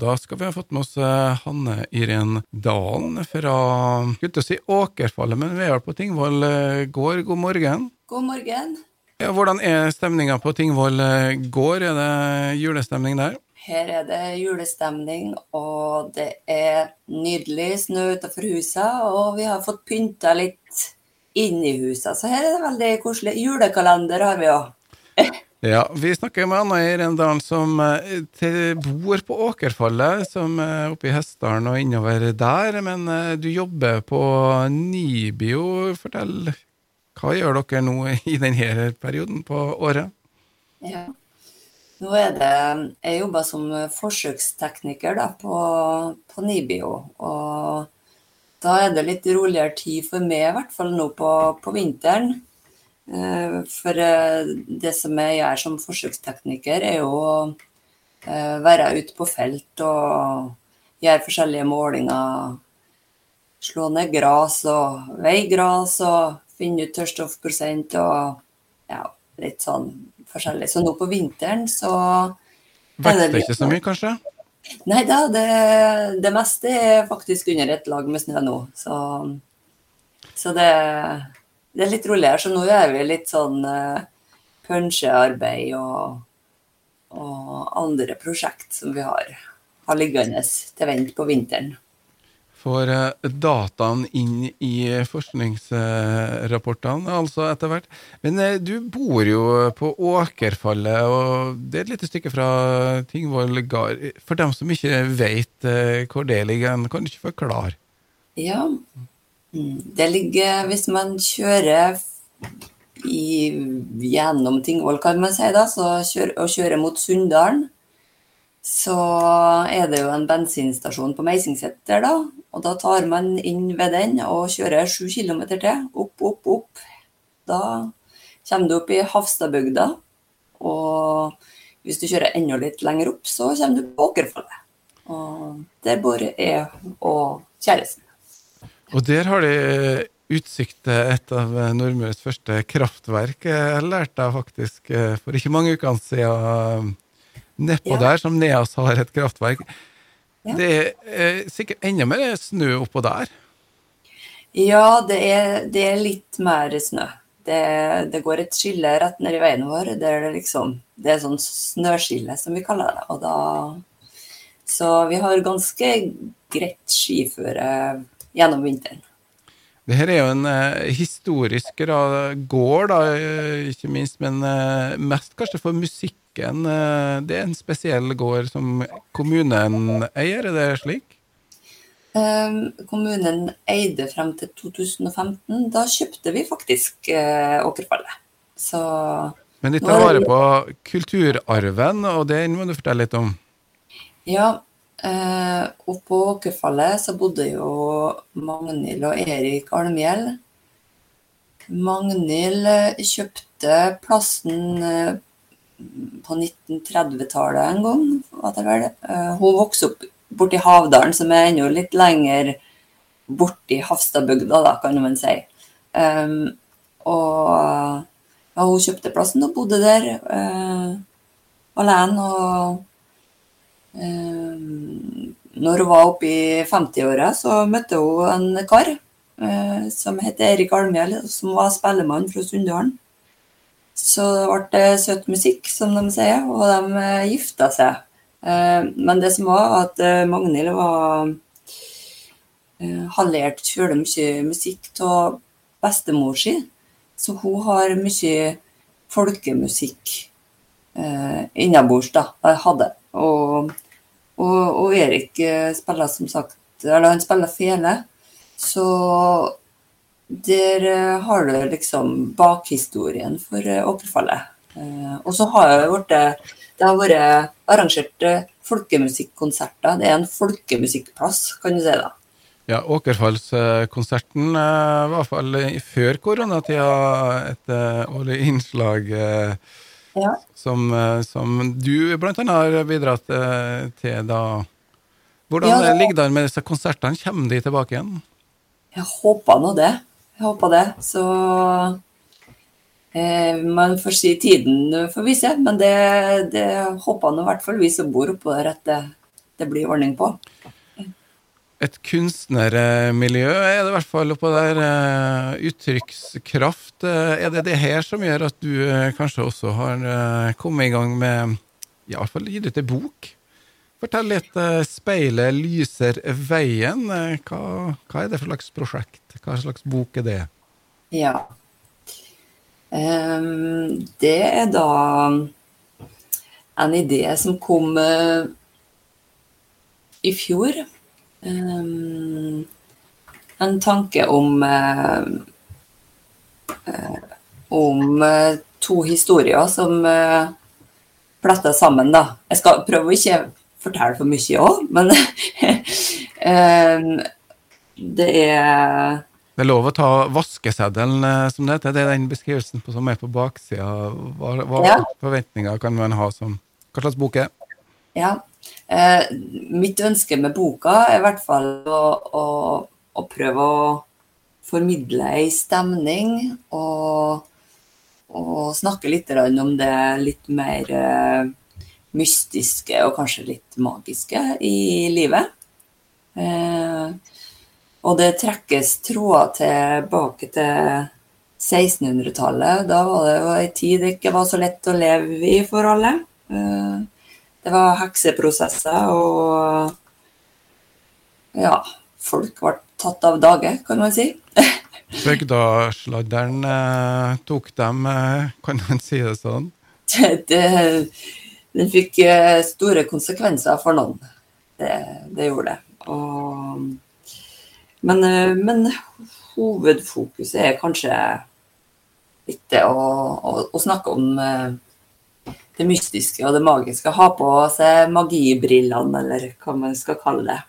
Da skal vi ha fått med oss eh, Hanne Irén Dalen fra skulle si Åkerfallet, men vi er på Tingvoll eh, gård. God morgen. God morgen. Ja, hvordan er stemninga på Tingvoll eh, gård? Er det julestemning der? Her er det julestemning, og det er nydelig snø utenfor huset, og vi har fått pynta litt inni huset, så her er det veldig koselig. Julekalender har vi òg. Ja, Vi snakker med Anna i Rendalen som eh, bor på Åkerfallet, som er oppe i Hessdalen og innover der. Men eh, du jobber på Nibio. Fortell, hva gjør dere nå i denne perioden på året? Ja. Nå er det Jeg jobber som forsøkstekniker da, på, på Nibio. Og da er det litt roligere tid for meg, i hvert fall nå på, på vinteren. Eh, for eh, det som jeg gjør som forsøkstekniker, er jo å eh, være ute på felt og gjøre forskjellige målinger. Slå ned gress og veie gress og finne ut tørrstoffprosent og ja, litt sånn forskjellig. Så nå på vinteren så Vekter det ikke så mye, kanskje? Nei da, det, det, meste er faktisk under et lag med snø nå. Så, så det det er litt roligere, så nå gjør vi litt sånn uh, punsjearbeid og, og, andre prosjekt som vi har, har liggende til vent på vinteren. Får uh, dataen inn i forskningsrapportene, altså etter hvert. Men uh, du bor jo på Åkerfallet, og det er et lite stykke fra Tingvoll gard. For dem som ikke vet hvor det ligger, kan du ikke forklare? Ja. Det ligger Hvis man kjører i, gjennom Tingvoll, kan man si, da, kjører, og kjører mot Sunndalen, så er det jo en bensinstasjon på Meisingseter, da. Og da tar man inn ved den og kjører sju km til. Opp, opp, opp. Da kommer du opp i Hafstadbygda. Og hvis du kjører enda litt lenger opp, så kommer du på Åkerfallet. Og der bor jeg og kjæresten. Og der har de utsikt til et av Nordmøres første kraftverk. Jeg lærte jeg faktisk eh, for ikke mange uker siden nedpå ja. der, som Neas har et kraftverk. Ja. Det er sikkert enda mer snø oppå der? Ja, det er, det er litt mer snø. Det, det, går et skille rett ned i veien vår. Det er, liksom, det er sånn snøskille, som vi kaller det. Da, så vi har ganske greit skiføre gjennom vinteren. Dette er jo en eh, historisk gård, da, eh, ikke minst, men eh, mest kanskje for musikken. Eh, det er en spesiell gård som kommunen eier, er det slik? Um, kommunen eide frem til 2015. Da kjøpte vi faktisk Åkerfallet. Så Men de tar vare på kulturarven, og det må du fortelle litt om? Ja, Eh, og på Åkerfallet så bodde jo Magnhild og Erik Almhjell. Magnhild eh, kjøpte plassen eh, på 1930-tallet en gang, det vel. Eh, hun vokste opp borti Havdalen, som er enda litt lenger borti Hafstadbygda, da, kan man si. Um, og ja, hun kjøpte plassen og bodde der uh, alene. og når hun var oppe i 50-åra, så møtte hun en kar eh, som het Erik Almhjell, som var spellemann fra Sunndalen. Så det ble søt musikk, som de sier, og de eh, gifta seg. Men det som var, at Magnhild var har lært kjølig mye musikk av bestemor si. Så hun har mye folkemusikk eh, innabords, da. Hadde. Og, og, og, Erik eh, spiller som sagt Eller han spiller fele. Så der eh, har du liksom bakhistorien for eh, Åkerfallet. Og så har det vært Det har vært arrangert folkemusikkonserter. Det er en folkemusikkplass, kan du si da. Ja, Åkerfallskonserten var i hvert fall før koronatida et årlig innslag ja. som, eh, som, du bl.a. har bidratt eh, til da. Hvordan ja, det, ligger det med disse konsertene? Kommer de tilbake igjen? Jeg håper nå det. Jeg håper det. Så eh, Man får si tiden får vise, men det, det håper nå i hvert fall vi som bor oppå der, at det, det blir ordning på. Et kunstnermiljø er det i hvert fall oppå der. eh, Uttrykkskraft. eh, Er det det her som gjør at du eh, kanskje også har kommet i gang med i hvert fall gitt ut en bok? Fortell litt. 'Speilet lyser veien'. Hva, hva er det for slags prosjekt? Hva slags bok er det? Ja. Um, det er da en idé som kom uh, i fjor. Ehm, en tanke om eh, eh, om eh, to historier som fletter sammen, da. Jeg skal prøve å ikke fortelle for mye òg, men ehm, det er Det er lov å ta vaskeseddelen, som det heter. Det er den beskrivelsen på, som er på baksida. Hva, hva Ja. forventninger kan man ha som Hva slags bok er? Ja. Eh, mitt ønske med boka er i hvert fall å, å, å prøve å formidle ei stemning og, og snakke litt om det litt mer eh, mystiske og kanskje litt magiske i livet. Eh, og det trekkes tråder tilbake til 1600-tallet. Da var det jo ei tid det ikke var så lett å leve i for alle. Eh, Det var hekseprosesser, og ja, folk ble tatt av dage, kan man si. Bygdasladderen eh, tok dem, eh, kan man si det sånn? Det, den fikk eh, store konsekvenser for noen. Det, det gjorde det. Og, men, eh, men hovedfokuset er kanskje det å, å, å snakke om det mystiske og det magiske. Ha på seg magibrillene, eller hva man skal kalle det.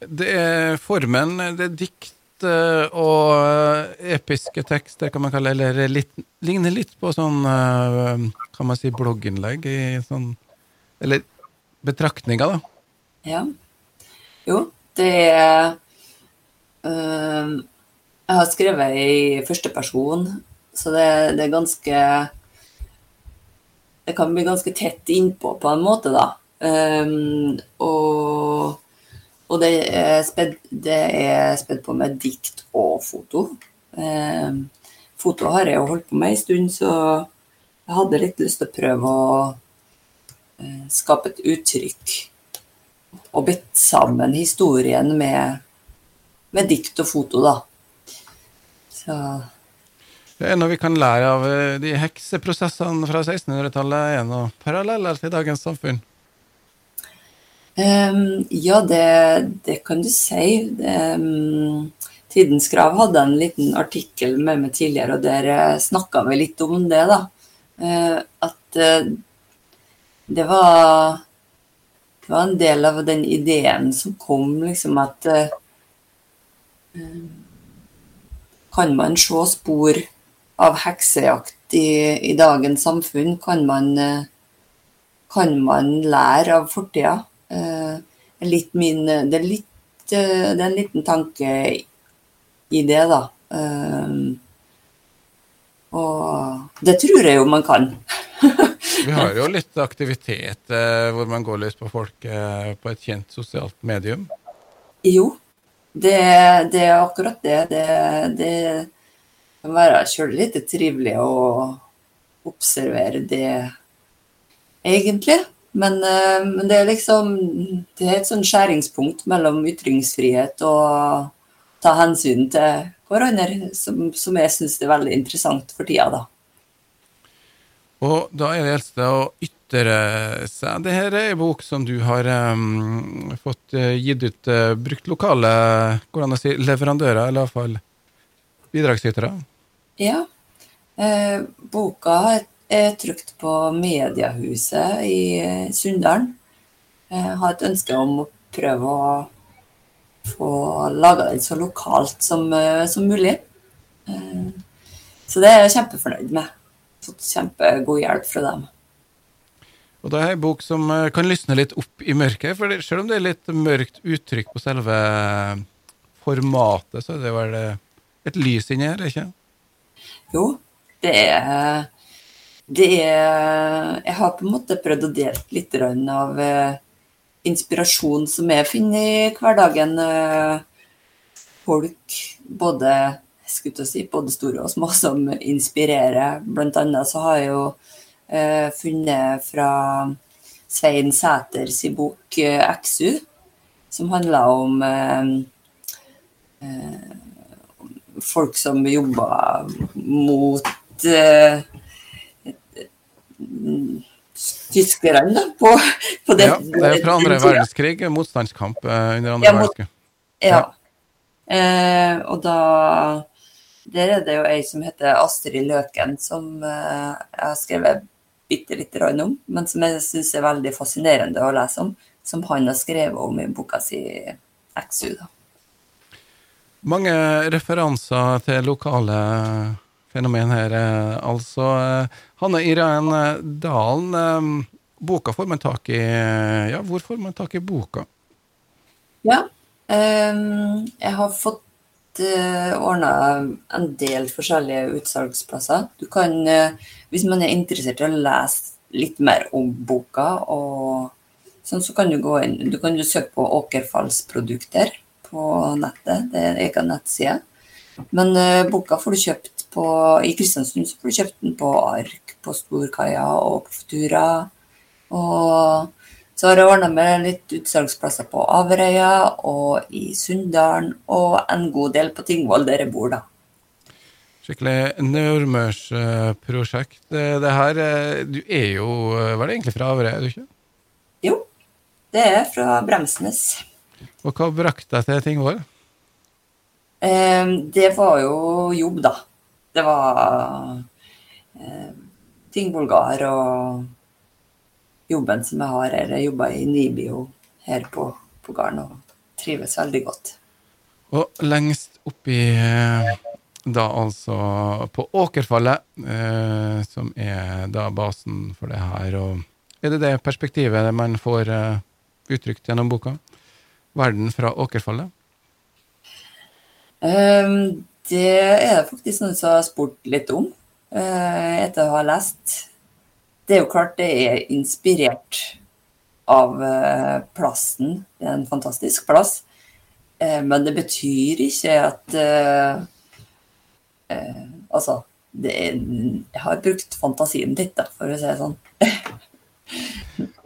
Det er formen, det er dikt eh, og eh, episke tekster, kan man kalle det, eller litt, ligner litt på sånn, eh, kan man si, blogginnlegg i sånn Eller betraktninger, da. Ja. Jo, det er øh, Jeg har skrevet i første person, så det, det er ganske Det kan bli ganske tett innpå på en måte, da. Um, og og det er spedd, på med dikt og foto. Um, foto har jeg jo holdt på med en stund, så jeg hadde litt lyst til å prøve å uh, skape et uttrykk og bitt sammen historien med, med dikt og foto, da. Så Det er noe vi kan lære av eh, de hekseprosessene fra 1600-tallet, er noe paralleller til dagens samfunn. Um, ja, det, det kan du si. Ehm, Tidens Krav hadde en liten artikkel med meg tidligere, og der uh, snakka vi litt om det, da. Uh, at uh, det var Det var en del av den ideen som kom, liksom at eh, eh, Kan man se spor av heksejakt i, i dagens samfunn? Kan man, eh, kan man lære av fortida? Eh, litt min, det, er litt, eh, det er en liten tanke i det, da. Og det tror jeg jo man kan. Vi har jo litt aktivitet hvor man går løs på folk på et kjent sosialt medium. Jo, det, det er akkurat det. Det, det kan være sjøl litt trivelig å observere det, egentlig. Men, eh, men det er liksom Det er et sånn skjæringspunkt mellom ytringsfrihet og ta hensyn til hverandre, som, som jeg syns er veldig interessant for tida, da. Og da er det eldste å ytre seg. Det her er en bok som du har um, fått eh, gitt ut, uh, brukt lokale går det an å si, leverandører, eller iallfall bidragsytere. Ja. Eh, boka er trykt på Mediehuset i eh, Sunndalen. Jeg har et ønske om å prøve å få laga den så lokalt som, eh, som mulig. Eh, så det er jeg kjempefornøyd med. Fått kjempegod hjelp fra dem. Og det er en bok som eh, kan lysne litt opp i mørket, for selv om det er litt mørkt uttrykk på selve formatet, så er det vel eh, et lys inni her, ikke Jo, det er Det er Jeg har på en måte prøvd å dele litt av, inspirasjonen inspirasjon som jeg finner i hverdagen. Folk, både, si, både store og små, som inspirerer. Blant annet så har jeg jo eh, funnet fra Svein Sæters bok eh, 'Exu', som handler om eh, eh, folk som jobber mot eh, tyskerne på, på det. Ja, det er fra andre verdenskrig, motstandskamp eh, under andre ja, verdenskrig. Ja. Eh, og da Der er det jo ei som heter Astrid Løken, som eh, jeg har skrevet bitte lite grann om, men som jeg syns er veldig fascinerende å lese om. Som han har skrevet om i boka si XU. da. Mange referanser til lokale fenomen her. Eh, altså, eh, Hanne Dalen, eh, boka får man tak i Ja, hvor får man tak i boka? Ja, jeg har fått ordna en del forskjellige utsalgsplasser. Du kan, hvis man er interessert i å lese litt mer om boka, og sånn, så kan du gå inn Du kan jo søke på Åkerfallsprodukter på nettet. Det er en egen nettside. Men boka får du kjøpt på, I Kristiansund så får du kjøpt den på ark på Storkaia og på Futura. Og så har jeg ordna med litt utsalgsplasser på Averøya og i Sunndalen, og en god del på Tingvoll, der jeg bor, da. Skikkelig nordmørsprosjekt. Det her Du er jo Var det egentlig fra Averøya, er du ikke? Jo, det er fra Bremsnes. Og hva brakte deg til Tingvoll? Eh, det var jo jobb, da det var eh, ting Bulgar og jobben som jeg har her. Jeg jobber i Nibio her på, på gården og trives veldig godt. Og lengst oppi eh, da altså på Åkerfallet, eh, som er da basen for det her. Og er det det perspektivet man får eh, uttrykt gjennom boka? Verden fra Åkerfallet? Um, det er det faktisk noen som har spurt litt om uh, etter å ha lest. Det er jo klart det er inspirert av uh, plassen. Det er en fantastisk plass. Uh, men det betyr ikke at Altså, er, jeg har brukt fantasien litt, da, for å si det sånn.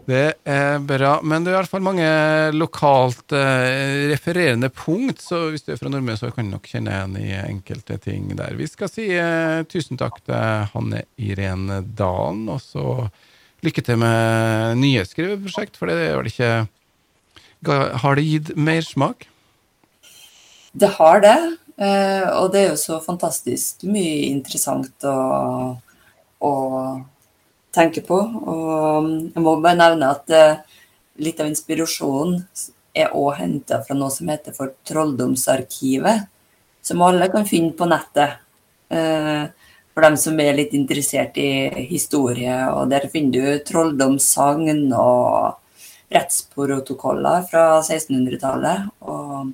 Det er bra. Men det er i hvert fall mange lokalt eh, refererende punkt, så hvis du er fra Nordmøre, så kan du nok kjenne igjen i enkelte ting der. Vi skal si eh, tusen takk til Hanne Irene Dalen, og så lykke til med nye skriveprosjekt, for det er vel ikke Har det gitt mersmak? Det har det, eh, og det er jo så fantastisk mye interessant å, å tenker på. Og jeg må bare nevne at uh, litt av inspirasjonen er òg henta fra noe som heter for Trolldomsarkivet, som alle kan finne på nettet. Uh, for dem som er litt interessert i historie, og der finner du trolldomssagn og rettsprotokoller fra 1600-tallet. Og,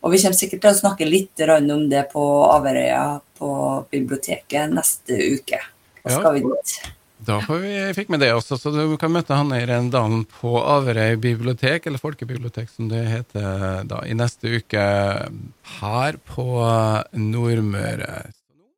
og, vi kommer sikkert til å snakke litt om det på Averøya på biblioteket neste uke. Da skal vi dit. Da vi, fikk vi det også, så du kan møte han i Rendalen på Averøy bibliotek, eller folkebibliotek som det heter da, i neste uke her på Nordmøre.